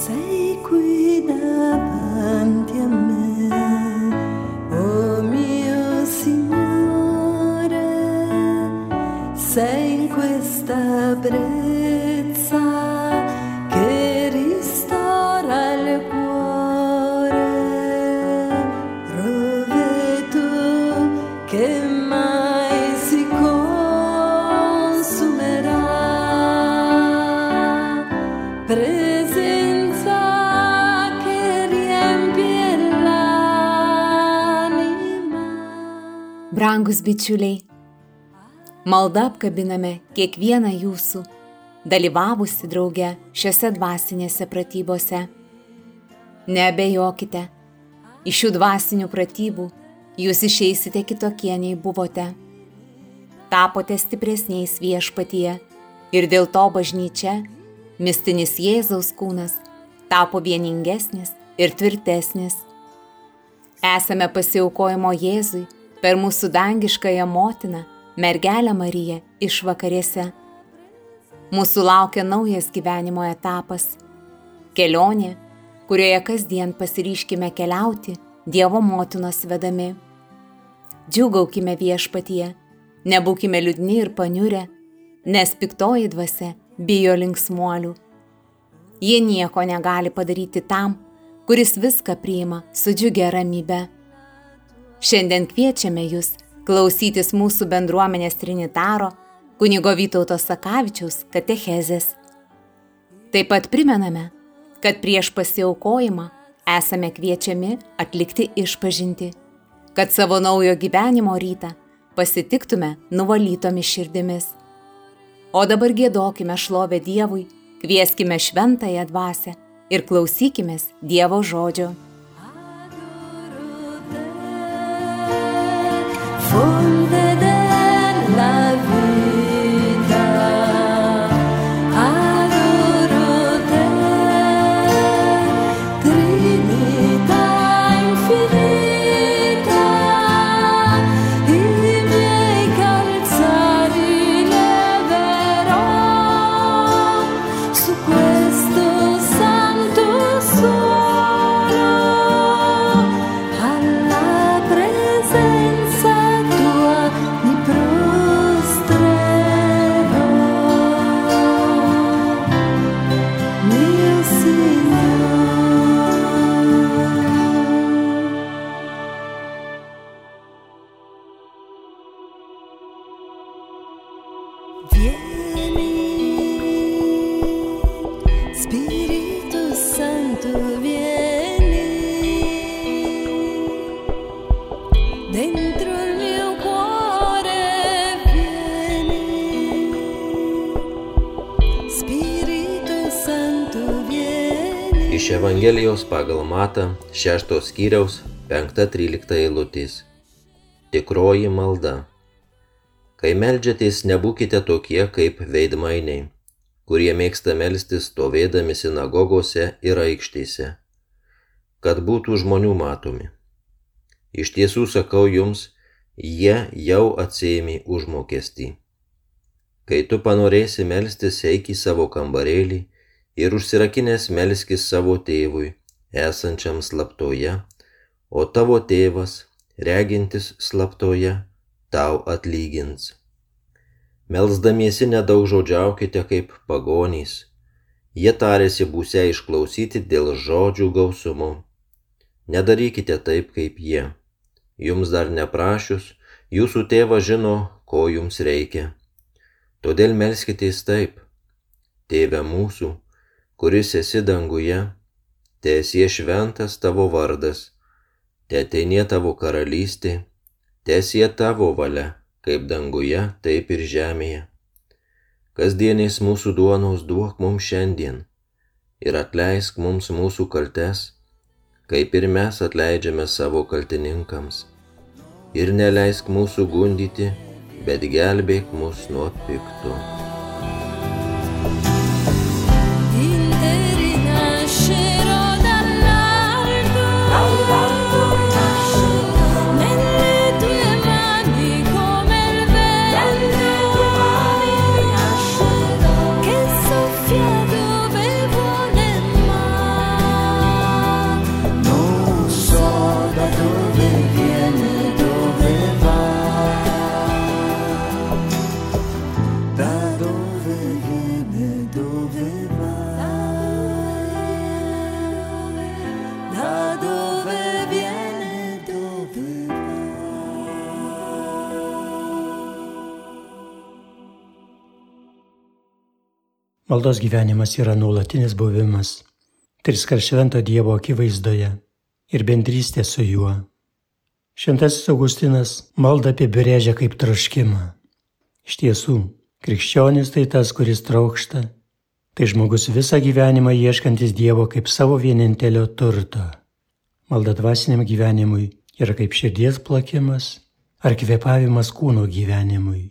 sei qui davanti a me, Brangus bičiuliai, malda apkabiname kiekvieną jūsų, dalyvavusi drauge šiuose dvasinėse pratybose. Nebejokite, iš šių dvasinių pratybų jūs išeisite kitokie nei buvote. Tapote stipresniais viešpatyje ir dėl to bažnyčia, mistinis Jėzaus kūnas, tapo vieningesnis ir tvirtesnis. Esame pasiaukojimo Jėzui per mūsų dangiškąją motiną, mergelę Mariją iš vakarėse. Mūsų laukia naujas gyvenimo etapas - kelionė, kurioje kasdien pasiryškime keliauti Dievo motinos vedami. Džiugaukime viešpatyje, nebūkime liūdni ir paniurę, nes piktoji dvasia bijo linksmuolių. Jie nieko negali padaryti tam, kuris viską priima su džiugia ramybe. Šiandien kviečiame jūs klausytis mūsų bendruomenės trinitaro kunigo Vytauto Sakavičiaus katechezės. Taip pat primename, kad prieš pasiaukojimą esame kviečiami atlikti išpažinti, kad savo naujo gyvenimo rytą pasitiktume nuvalytomis širdimis. O dabar gėdokime šlovę Dievui, kvieskime šventąją dvasę ir klausykime Dievo žodžio. Evangelijos pagal Matą 6 skyriaus 5-13 eilutės. Tikroji malda. Kai melžiatės, nebūkite tokie kaip veidmainiai, kurie mėgsta melstis stovėdami sinagogose ir aikštėse, kad būtų žmonių matomi. Iš tiesų sakau jums, jie jau atsėmė užmokestį. Kai tu panorėsi melstis, eik į savo kambarėlį ir užsirakinęs melskis savo tėvui, esančiam slaptoje, o tavo tėvas, regintis slaptoje, tau atlygins. Melsdamiesi nedaug žodžiaukite kaip pagonys. Jie tarėsi būsia išklausyti dėl žodžių gausumo. Nedarykite taip kaip jie. Jums dar neprašius, jūsų tėvas žino, ko jums reikia. Todėl melskitės taip. Tėve mūsų, kuris esi danguje, tiesie šventas tavo vardas, te ateinė tavo karalystė, tiesie tavo valia, kaip danguje, taip ir žemėje. Kasdienės mūsų duonos duok mums šiandien ir atleisk mums mūsų kaltes, kaip ir mes atleidžiame savo kaltininkams. Ir neleisk mūsų gundyti, bet gelbėk mus nuo pikto. Maldos gyvenimas yra nuolatinis buvimas, triskart švento Dievo akivaizdoje ir bendrystė su juo. Šventasis Augustinas maldą apibrėžia kaip troškimą. Iš tiesų, krikščionis tai tas, kuris trokšta, tai žmogus visą gyvenimą ieškantis Dievo kaip savo vienintelio turto. Malda dvasiniam gyvenimui yra kaip širdies plakimas ar kvepavimas kūno gyvenimui.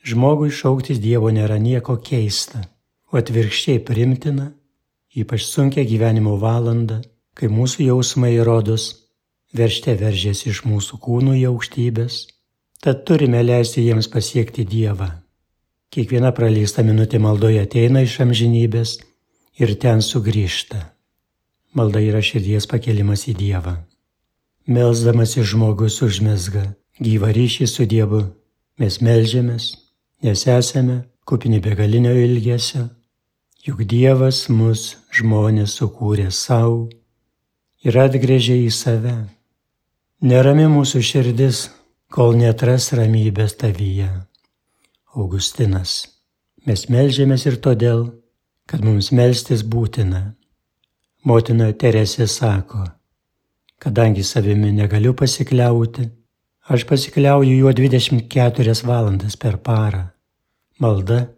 Žmogui šauktis Dievo nėra nieko keista, o atvirkščiai primtina, ypač sunkia gyvenimo valanda, kai mūsų jausmai rodos veržte veržėsi iš mūsų kūnų į aukštybės, tad turime leisti jiems pasiekti Dievą. Kiekviena praleista minutė maldoje ateina iš amžinybės ir ten sugrįžta. Malda yra širdies pakelimas į Dievą. Melsdamas į žmogus užmesga gyvą ryšį su Dievu, mes melžiamės, nes esame kupini begalinio ilgesio, juk Dievas mus žmonės sukūrė savo ir atgrėžė į save. Nerami mūsų širdis, kol netras ramybės tavyje. Augustinas. Mes melžiamės ir todėl, kad mums melstis būtina. Motina Teresė sako, kadangi savimi negaliu pasikliauti, aš pasikliauju juo 24 valandas per parą. Malda,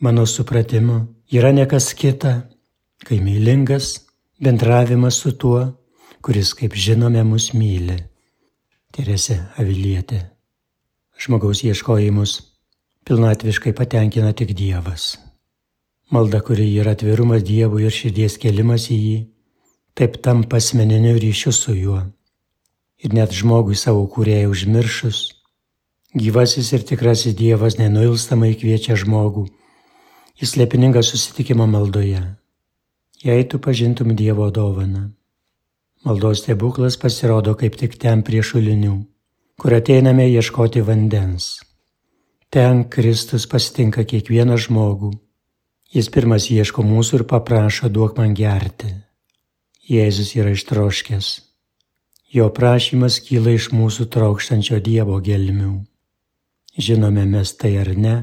mano supratimu, yra nekas kita, kai mylingas bendravimas su tuo, kuris, kaip žinome, mus myli. Teresė Avilietė. Žmogaus ieškojimus pilnatviškai patenkina tik Dievas. Malda, kuri yra atvirumas Dievui ir širdies kelimas į jį, taip tampa asmeniniu ryšiu su juo. Ir net žmogui savo kūrėjai užmiršus, gyvasis ir tikrasis Dievas nenuilstamai kviečia žmogų į slėpiningą susitikimą maldoje. Jei tu pažintum Dievo dovaną. Maldos stebuklas pasirodo kaip tik ten prie šulinių, kur ateiname ieškoti vandens. Ten Kristus pasitinka kiekvieną žmogų. Jis pirmas ieško mūsų ir paprašo duok man gerti. Jėzus yra ištroškęs. Jo prašymas kyla iš mūsų trokštančio Dievo gelmių. Žinome mes tai ar ne,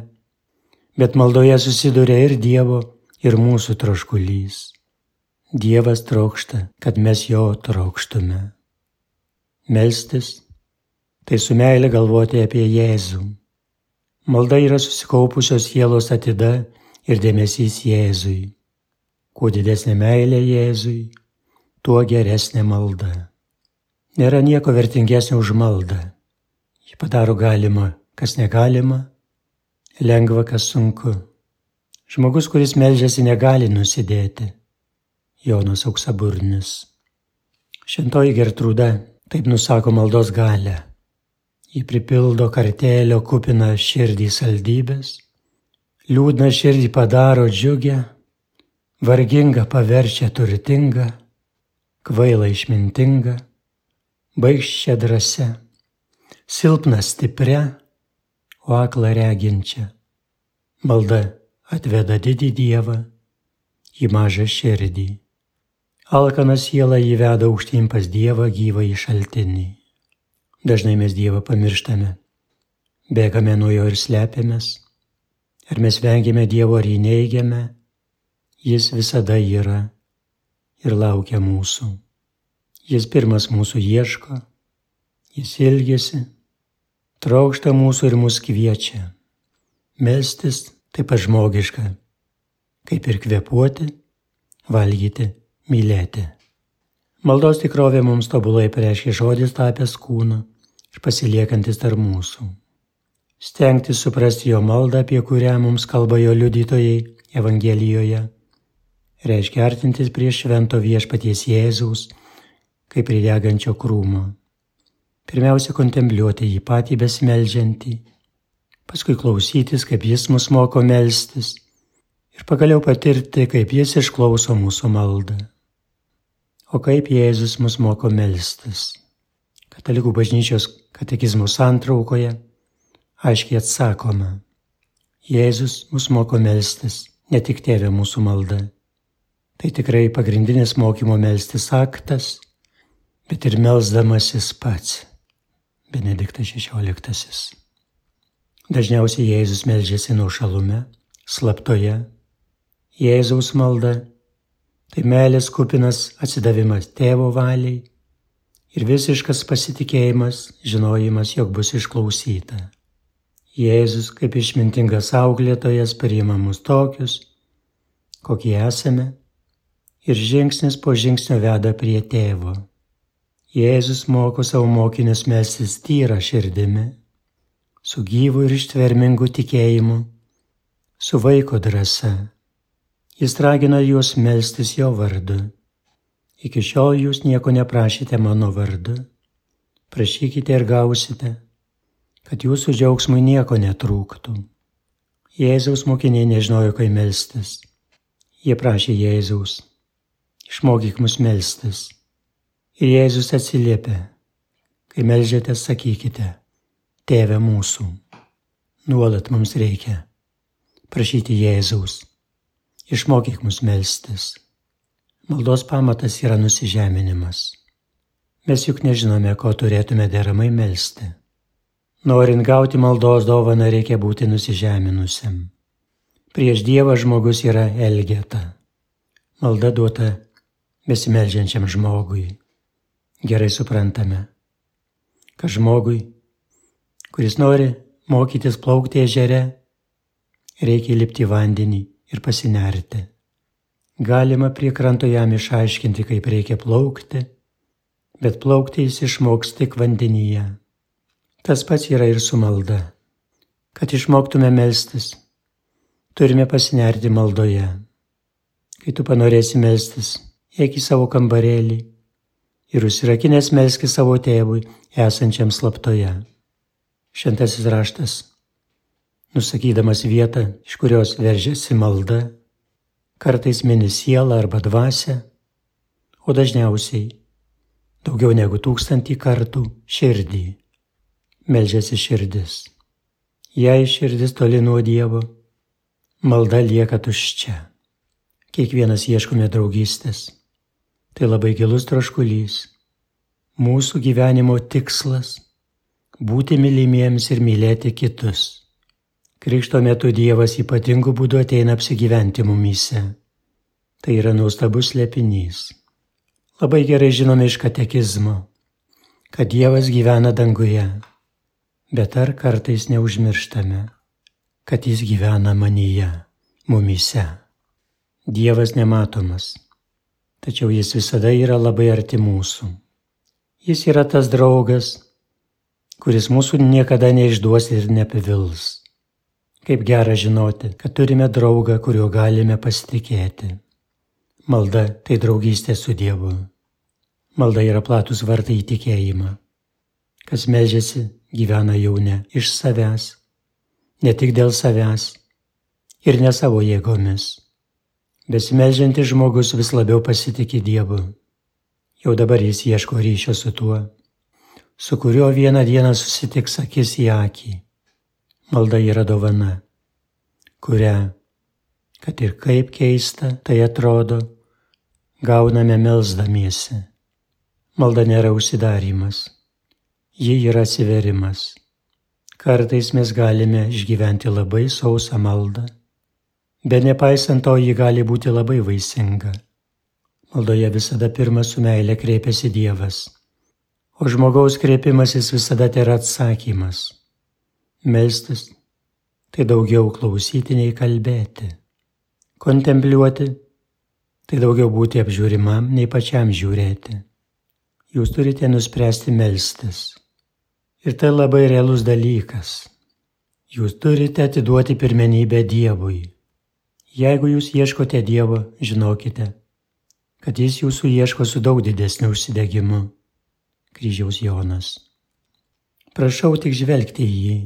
bet maldoje susiduria ir Dievo, ir mūsų troškulys. Dievas trokšta, kad mes jo trokštume. Melstis - tai su meile galvoti apie Jėzų. Malda yra susikaupusios sielos atida ir dėmesys Jėzui. Kuo didesnė meilė Jėzui, tuo geresnė malda. Nėra nieko vertingesnio už maldą. Ji padaro galima, kas negalima, lengva, kas sunku. Žmogus, kuris melžiasi, negali nusidėti Jonas auksaburnis. Šventoji Gertrūda taip nusako maldos galę. Ji pripildo kartelio kupiną širdį saldybės, liūdną širdį padaro džiugę, vargingą paverčia turtingą, kvailą išmintingą, baigščią drąsę, silpną stiprią, o aklą reginčią. Malda atveda didį Dievą į mažą širdį. Alkaną sielą įveda aukštyn pas Dievą gyvą į šaltinį. Dažnai mes Dievą pamirštame, bėgame nuo jo ir slepiamės. Ar mes vengiame Dievo ar jį neigiame, jis visada yra ir laukia mūsų. Jis pirmas mūsų ieško, jis ilgesi, traukšta mūsų ir mus kviečia. Melstis taip pat žmogiška, kaip ir kvepuoti, valgyti mylėti. Maldos tikrovė mums tobulai pareiškia žodis tapęs kūnu ir pasiliekantis tarp mūsų. Stengtis suprasti jo maldą, apie kurią mums kalba jo liudytojai Evangelijoje, reiškia artintis prie švento viešpaties Jėzaus, kaip prie degančio krūmo. Pirmiausia, kontempliuoti jį patį besimeldžiantį, paskui klausytis, kaip jis mus moko melstis ir pagaliau patirti, kaip jis išklauso mūsų maldą. O kaip Jėzus mus moko melstis? Katalikų bažnyčios katekizmų santraukoje aiškiai atsakoma. Jėzus mus moko melstis, ne tik tėvė mūsų malda. Tai tikrai pagrindinis mokymo melstis aktas, bet ir melzdamasis pats. Benediktas XVI. Dažniausiai Jėzus melžiasi nuo šalume, slaptoje, Jėzaus malda tai meilės kupinas atsidavimas tėvo valiai ir visiškas pasitikėjimas, žinojimas, jog bus išklausyta. Jėzus kaip išmintingas auklėtojas priima mus tokius, kokie esame, ir žingsnis po žingsnio veda prie tėvo. Jėzus moko savo mokinius mestis tyrą širdimi, su gyvu ir ištvermingu tikėjimu, su vaiko drąsa Jis ragina juos melstis jo vardu. Iki šiol jūs nieko neprašėte mano vardu. Prašykite ir gausite, kad jūsų džiaugsmui nieko netrūktų. Jėzaus mokiniai nežinojo, kai melstis. Jie prašė Jėzaus, išmokyk mus melstis. Ir Jėzus atsiliepė, kai melžiate, sakykite, Tėve mūsų. Nuolat mums reikia prašyti Jėzaus Išmokyk mus melstis. Maldos pamatas yra nusižeminimas. Mes juk nežinome, ko turėtume deramai melsti. Norint gauti maldos dovaną reikia būti nusižeminusiam. Prieš Dievą žmogus yra elgeta. Malda duota besimeldžiančiam žmogui. Gerai suprantame, kad žmogui, kuris nori mokytis plaukti ežere, reikia lipti vandenį ir pasinerti. Galima prie kranto jam išaiškinti, kaip reikia plaukti, bet plaukti jis išmoks tik vandenyje. Tas pats yra ir su malda. Kad išmoktume melstis, turime pasinerti maldoje. Kai tu panorėsi melstis, eik į savo kambarėlį ir užsirakinęs melski savo tėvui esančiam slaptoje. Šventasis raštas nusakydamas vietą, iš kurios veržiasi malda, kartais mini sielą arba dvasę, o dažniausiai daugiau negu tūkstantį kartų širdį. Meldžiasi širdis. Jei širdis toli nuo Dievo, malda lieka tuščia. Kiekvienas ieškome draugystės. Tai labai gilus troškulys. Mūsų gyvenimo tikslas - būti mylimiems ir mylėti kitus. Krikšto metu Dievas ypatingu būdu ateina apsigyventi mumyse. Tai yra nuostabus lepinys. Labai gerai žinome iš katekizmo, kad Dievas gyvena danguje, bet ar kartais neužmirštame, kad Jis gyvena manyje, mumyse. Dievas nematomas, tačiau Jis visada yra labai arti mūsų. Jis yra tas draugas, kuris mūsų niekada neišduos ir nepavils. Kaip gera žinoti, kad turime draugą, kuriuo galime pasitikėti. Malda tai draugystė su Dievu. Malda yra platus vartai į tikėjimą. Kas melžiasi, gyvena jau ne iš savęs, ne tik dėl savęs ir ne savo jėgomis. Besimeldžiantis žmogus vis labiau pasitikė Dievu. Jau dabar jis ieško ryšio su tuo, su kuriuo vieną dieną susitiks akis į akį. Malda yra dovana, kurią, kad ir kaip keista tai atrodo, gauname melzdamiesi. Malda nėra užsidarimas, ji yra atsiverimas. Kartais mes galime išgyventi labai sausą maldą, bet nepaisant to ji gali būti labai vaisinga. Maldoje visada pirmą su meilė kreipiasi Dievas, o žmogaus kreipimasis visada tai yra atsakymas. Melstis - tai daugiau klausyti nei kalbėti. Kontempliuoti - tai daugiau būti apžiūrimam nei pačiam žiūrėti. Jūs turite nuspręsti melstis. Ir tai labai realus dalykas. Jūs turite atiduoti pirmenybę Dievui. Jeigu jūs ieškote Dievo, žinokite, kad Jis jūsų ieško su daug didesniu užsidegimu. Kryžiaus Jonas. Prašau tik žvelgti į jį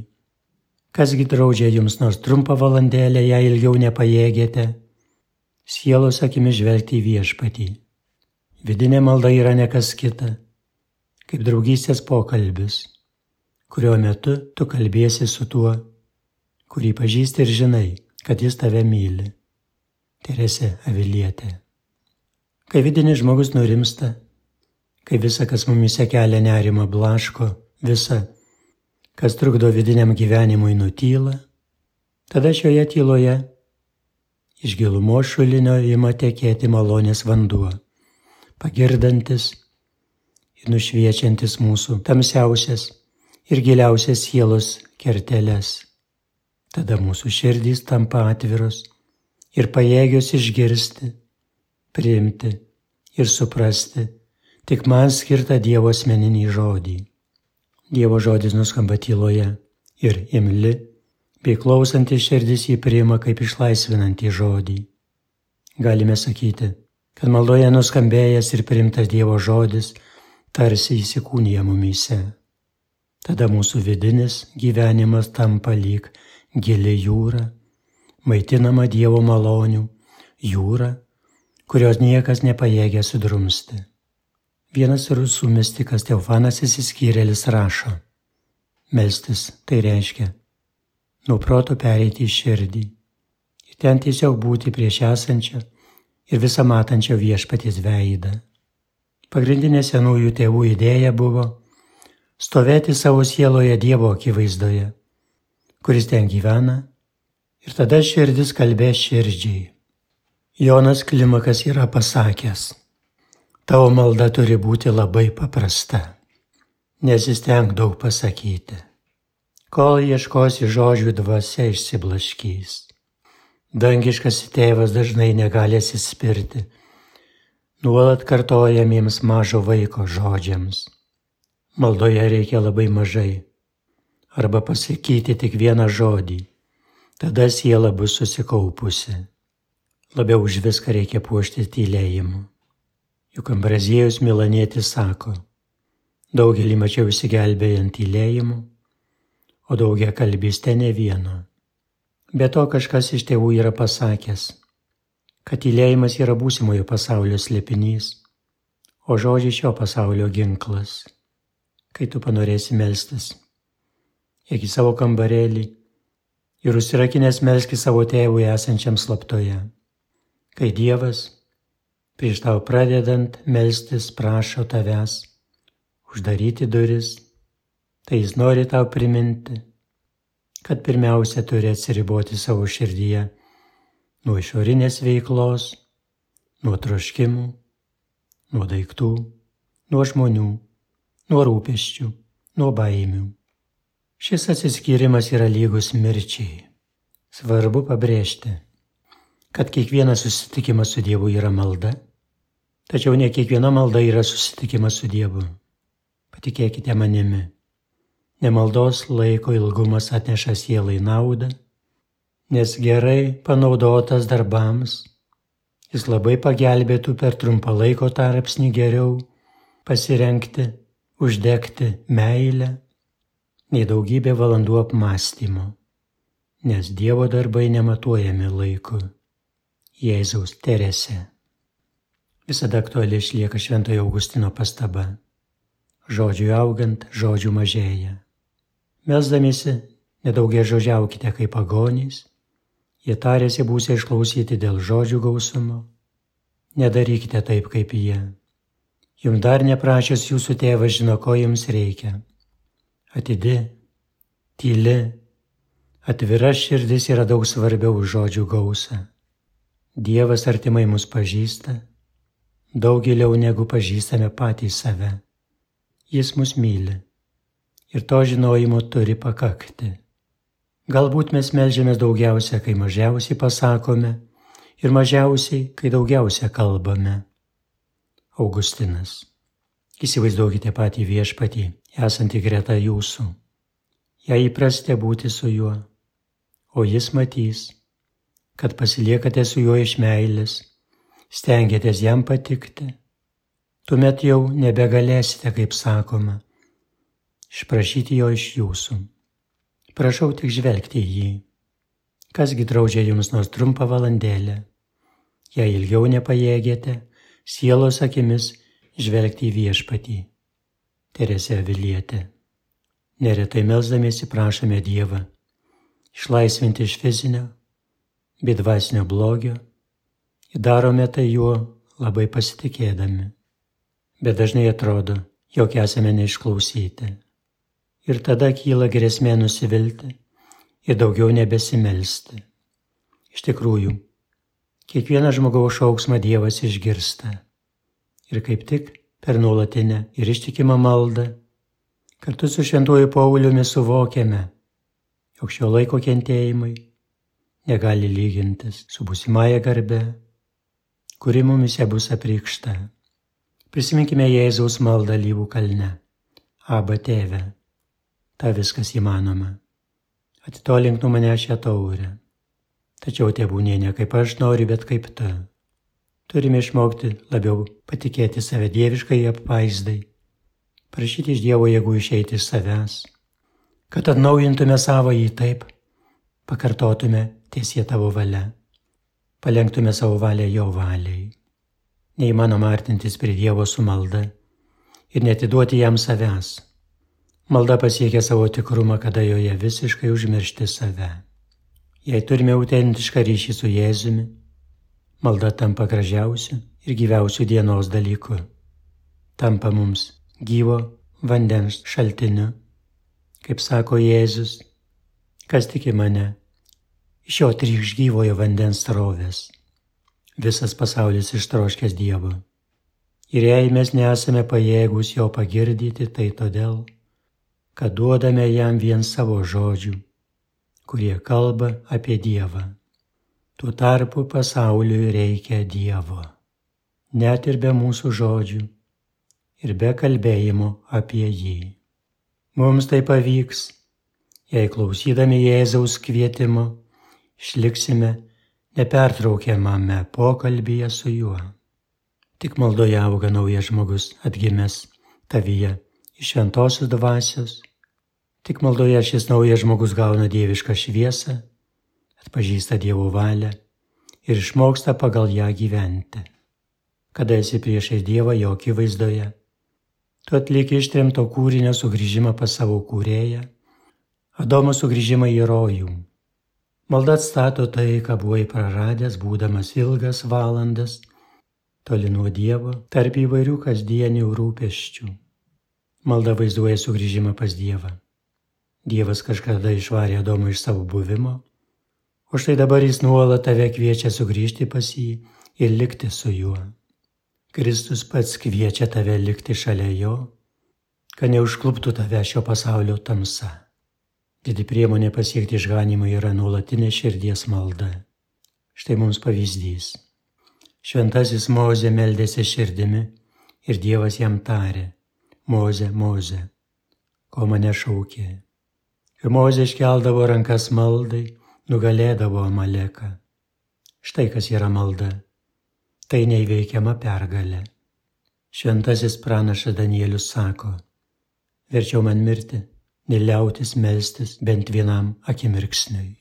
Kasgi draudžia jums nors trumpą valandėlę, jei ilgiau nepajėgėte, sielos akimi žvelgti į viešpatį. Vidinė malda yra nekas kita, kaip draugystės pokalbis, kurio metu tu kalbėsi su tuo, kurį pažįsti ir žinai, kad jis tave myli. Teresė Avilietė. Kai vidinis žmogus nurimsta, kai visa, kas mumise kelia nerimą, blaško, visa kas trukdo vidiniam gyvenimui nutyla, tada šioje tyloje Iš gilumo šulinio ima tekėti malonės vanduo, pagirdantis ir nušviečiantis mūsų tamsiausias ir giliausias sielos kerteles. Tada mūsų širdys tampa atviros ir pajėgios išgirsti, priimti ir suprasti tik man skirtą Dievo asmeninį žodį. Dievo žodis nuskamba tyloje ir imli bei klausantis širdis jį priima kaip išlaisvinantį žodį. Galime sakyti, kad maldoje nuskambėjęs ir priimtas Dievo žodis tarsi įsikūnija mumyse. Tada mūsų vidinis gyvenimas tampa lyg gili jūra, maitinama Dievo malonių, jūra, kurios niekas nepajėgia sudrumsti. Vienas rusų mystikas Teofanas įsiskyrėlis rašo. Melstis tai reiškia nuo proto pereiti į širdį. Ir ten tiesiog būti prieš esančią ir visą matančią viešpaties veidą. Pagrindinė senųjų tėvų idėja buvo stovėti savo sieloje Dievo akivaizdoje, kuris ten gyvena, ir tada širdis kalbės širdžiai. Jonas Klimakas yra pasakęs, tavo malda turi būti labai paprasta, nesisteng daug pasakyti kol ieškosi žodžių dvasia išsiblaškys. Dangiškas tėvas dažnai negali atsispirti nuolat kartojamiems mažo vaiko žodžiams. Maldoje reikia labai mažai. Arba pasakyti tik vieną žodį. Tada siela bus susikaupusi. Labiau už viską reikia puošti tylėjimu. Juk Ambraziejus Milanėtis sako, daugelį mačiau įsigelbėjant tylėjimu, o daugia kalbystė ne vieno. Be to kažkas iš tėvų yra pasakęs, kad tylėjimas yra būsimojo pasaulio slėpinys, o žodžiai šio pasaulio ginklas. Kai tu panorėsi melstis, eik į savo kambarėlį ir užsirakinęs melski savo tėvui esančiam slaptoje. Kai Dievas, prieš tau pradedant melstis, prašo tavęs uždaryti duris tai jis nori tau priminti, kad pirmiausia turi atsiriboti savo širdyje nuo išorinės veiklos, nuo troškimų, nuo daiktų, nuo žmonių, nuo rūpeščių, nuo baimių. Šis atsiskyrimas yra lygus mirčiai. Svarbu pabrėžti, kad kiekvienas susitikimas su Dievu yra malda, tačiau ne kiekviena malda yra susitikimas su Dievu. Patikėkite manimi, Nemaldos laiko ilgumas atneša sielai naudą, nes gerai panaudotas darbams jis labai pagelbėtų per trumpą laiko tarpsnį geriau pasirenkti, uždegti meilę, nei daugybė valandų apmąstymo, nes Dievo darbai nematuojami laiku. Jėzaus Terese. Visada aktuali išlieka Šventojo Augustino pastaba. Žodžiui augant, žodžių mažėja. Mesdamiesi, nedaugia žodžiaukite kaip pagonys, jie tarėsi būsė išklausyti dėl žodžių gausumo. Nedarykite taip kaip jie. Jums dar neprašęs jūsų tėvas žino, ko jums reikia. Atidi, tyli, atvira širdis yra daug svarbiau už žodžių gausą. Dievas artimai mus pažįsta, daug giliau negu pažįstame patys save. Jis mus myli ir to žinojimo turi pakakti. Galbūt mes melžiamės daugiausia, kai mažiausiai pasakome ir mažiausiai, kai daugiausia kalbame. Augustinas. Įsivaizduokite patį viešpatį, esantį greta jūsų. Jei įprastė būti su juo, o jis matys, kad pasiliekate su juo iš meilės, stengiatės jam patikti, tuomet jau nebegalėsite, kaip sakoma, išprašyti jo iš jūsų. Prašau tik žvelgti į jį. Kasgi draudžia jums nors trumpą valandėlę. Jei ilgiau nepajėgėte, sielos akimis žvelgti į viešpatį. Teresė Vilietė. Neretai melzdamiesi prašome Dievą išlaisvinti iš fizinio bei dvasinio blogio ir darome tai juo labai pasitikėdami. Bet dažnai atrodo, jog esame neišklausyti ir tada kyla grėsmė nusivilti ir daugiau nebesimelsti. Iš tikrųjų, Kiekvieną žmogaus šauksmą Dievas išgirsta. Ir kaip tik per nuolatinę ir ištikimą maldą kartu su šventuoju Pauliumi suvokiame, jog šio laiko kentėjimai negali lygintis su busimąją garbe, kuri mumise bus apreikšta. Prisiminkime Jėzaus maldą lyvų kalne. Aba tėve, ta viskas įmanoma. Atitolink nuo mane šią taurę. Tačiau tėvūnė ne kaip aš noriu, bet kaip tu. Turime išmokti labiau patikėti save dieviškai apvaizdai, prašyti iš Dievo jėgų išeiti iš savęs, kad atnaujintume savo jį taip, pakartotume tiesie tavo valia, palenktume savo valią jo valiai. Neįmanoma artintis prie Dievo su malda ir netiduoti jam savęs. Malda pasiekia savo tikrumą, kada joje visiškai užmiršti save. Jei turime autentišką ryšį su Jėzumi, malda tampa gražiausiu ir gyviausiu dienos dalyku. Tampa mums gyvo vandens šaltiniu. Kaip sako Jėzus, kas tiki mane, iš jo trykš gyvojo vandens rovės. Visas pasaulis ištroškęs Dievo. Ir jei mes nesame pajėgus jo pagirdyti, tai todėl, kad duodame jam vien savo žodžių kurie kalba apie Dievą. Tuo tarpu pasauliui reikia Dievo. Net ir be mūsų žodžių ir be kalbėjimo apie jį. Mums tai pavyks, jei klausydami Jėzaus kvietimo išliksime nepertraukiamame pokalbėje su juo. Tik maldoje auga naujas žmogus atgimęs tavyje iš šventosios dvasios Tik maldoje šis naujas žmogus gauna dievišką šviesą, atpažįsta Dievo valią ir išmoksta pagal ją gyventi. Kada esi priešai Dievą jo akivaizdoje, tu atlieki ištrimto kūrinio sugrįžimą pas savo kūrėją, Adomo sugrįžimą į rojų. Malda atstato tai, ką buvai praradęs, būdamas ilgas valandas, toli nuo Dievo, tarp įvairių kasdienių rūpeščių. Malda vaizduoja sugrįžimą pas Dievą. Dievas kažkada išvarė Adomą iš savo buvimo, o štai dabar jis nuolat tave kviečia sugrįžti pas jį ir likti su juo. Kristus pats kviečia tave likti šalia jo, kad neužkluptų tave šio pasaulio tamsa. Didi priemonė pasiekti išganimą yra nuolatinė širdies malda. Štai mums pavyzdys. Šventasis Mozė meldėsi širdimi ir Dievas jam tarė, Moze, Moze, ko mane šaukė. Ir Mozė iškeldavo rankas maldai, nugalėdavo Amaleką. Štai kas yra malda. Tai neįveikiama pergalė. Šventasis pranašas Danielius sako, verčiau man mirti, neliautis melstis bent vienam akimirksniui.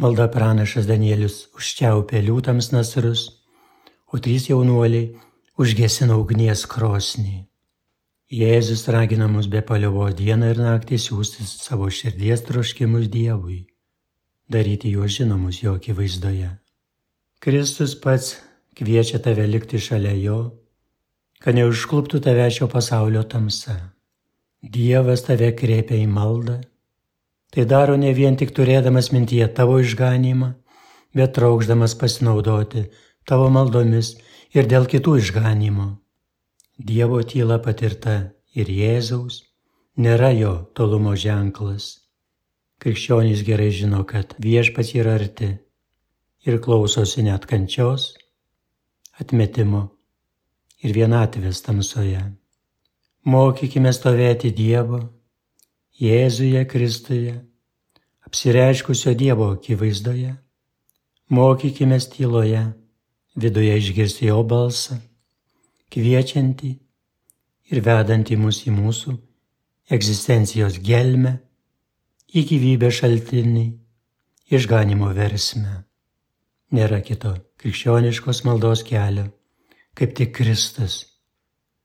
Malda pranašas Danielius užčiaupė liūtams nasrus, o trys jaunuoliai užgesino ugnies krosnį. Jėzus ragina mus be paliovos dieną ir naktį siūsti savo širdies troškimus Dievui, daryti juos žinomus jo akivaizdoje. Kristus pats kviečia tave likti šalia jo, kad neužkluptų tave šio pasaulio tamsa. Dievas tave kreipia į maldą. Tai daro ne vien tik turėdamas mintyje tavo išganimą, bet traukšdamas pasinaudoti tavo maldomis ir dėl kitų išganimo. Dievo tyla patirta ir Jėzaus nėra jo tolumo ženklas. Krikščionys gerai žino, kad viešpats yra arti ir klausosi net kančios, atmetimo ir vienatvės tamsoje. Mokykime stovėti Dievo, Jėzuje Kristuje, apsireiškusio Dievo akivaizdoje. Mokykime tyloje, viduje išgirsti jo balsą kviečianti ir vedanti mus į mūsų egzistencijos gelmę, į gyvybę šaltinį, išganimo versmę. Nėra kito krikščioniškos maldos kelio, kaip tik Kristus,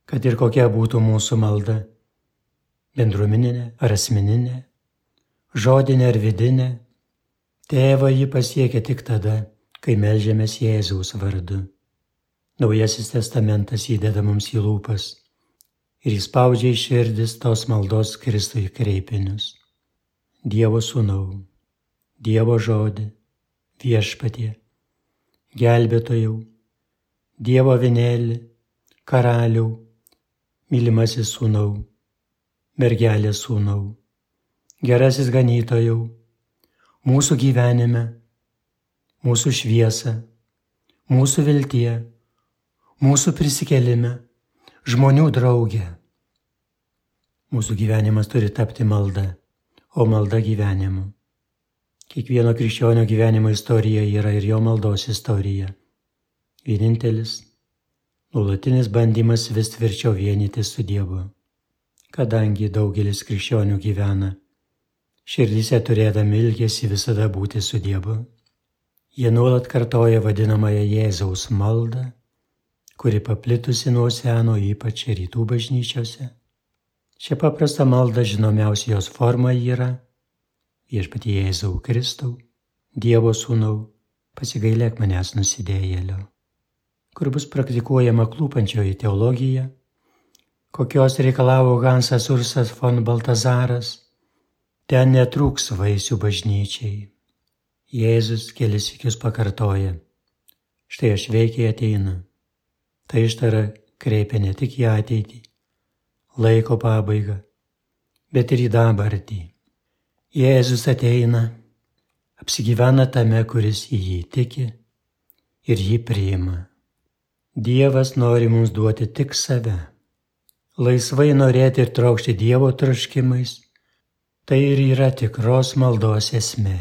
kad ir kokia būtų mūsų malda - bendruomeninė ar asmeninė, žodinė ar vidinė, tėvą jį pasiekia tik tada, kai melžiamės Jėzaus vardu. Naujasis testamentas įdeda mums į lūpas ir įspaudžia į širdis tos maldos Kristui kreipinius. Dievo sūnau, Dievo žodį, viešpatie, gelbėtojau, Dievo vienelį, karaliau, mylimasis sūnau, mergelės sūnau, gerasis ganytojau, mūsų gyvenime, mūsų šviesa, mūsų viltie, mūsų prisikelime, žmonių draugė. Mūsų gyvenimas turi tapti malda, o malda gyvenimu. Kiekvieno krikščionio gyvenimo istorija yra ir jo maldos istorija. Vienintelis, nuolatinis bandymas vis tvirčiau vienyti su Dievu. Kadangi daugelis krikščionių gyvena, širdyse turėdami ilgesi visada būti su Dievu, jie nuolat kartoja vadinamąją Jėzaus maldą, kuri paplitusi nuo seno ypač rytų bažnyčiose. Šią paprastą maldą žinomiausia jos forma yra viešpatie Jėzau Kristau, Dievo sūnau, pasigailėk manęs nusidėjėlio kur bus praktikuojama klūpančioji teologija, kokios reikalavo Hansas Ursas von Baltazaras, ten netrūks vaisių bažnyčiai. Jėzus kelis įkius pakartoja, štai aš veikiai ateinu. Tai ištara kreipia ne tik į ateitį, laiko pabaigą, bet ir į dabartį. Jėzus ateina, apsigyvena tame, kuris į jį tiki ir jį priima. Dievas nori mums duoti tik save. Laisvai norėti ir traukti Dievo troškimais - tai ir yra tikros maldos esmė.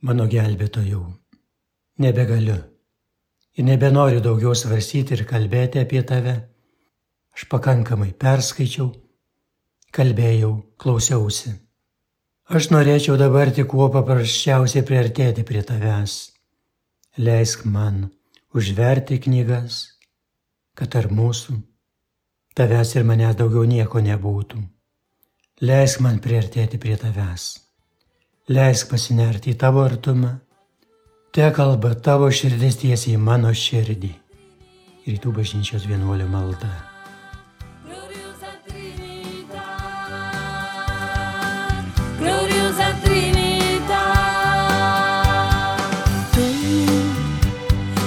Mano gelbėtojau, nebegaliu ir nebenoriu daugiau svarstyti ir kalbėti apie tave. Aš pakankamai perskaičiau, kalbėjau, klausiausi. Aš norėčiau dabar tik kuo paprasčiausiai priartėti prie tavęs. Leisk man užverti knygas, kad tarp mūsų, tavęs ir manęs daugiau nieko nebūtų. Leisk man priartėti prie tavęs. Leisk pasinerti į tavo artumą. Te kalba tavo širdis tiesiai į mano širdį. Rytų bažnyčios vienuolio malda. Gloriosa Trinità, tu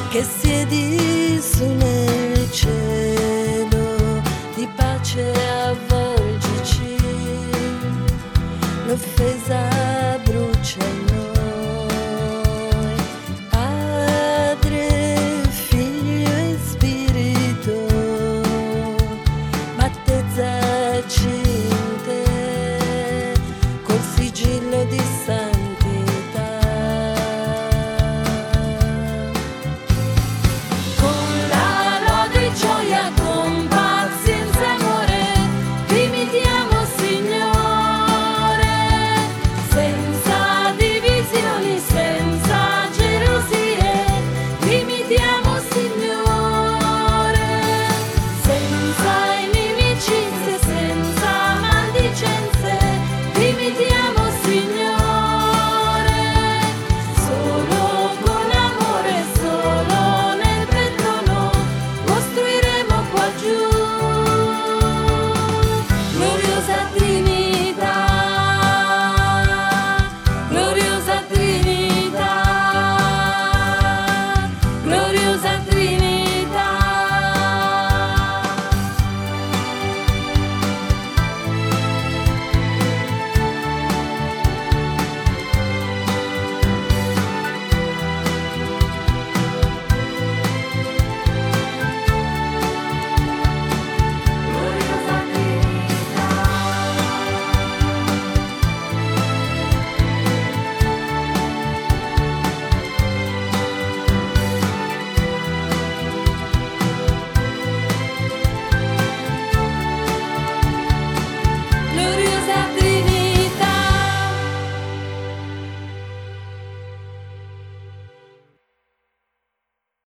che siedi su nel cielo, di pace avvolgici, l'offesa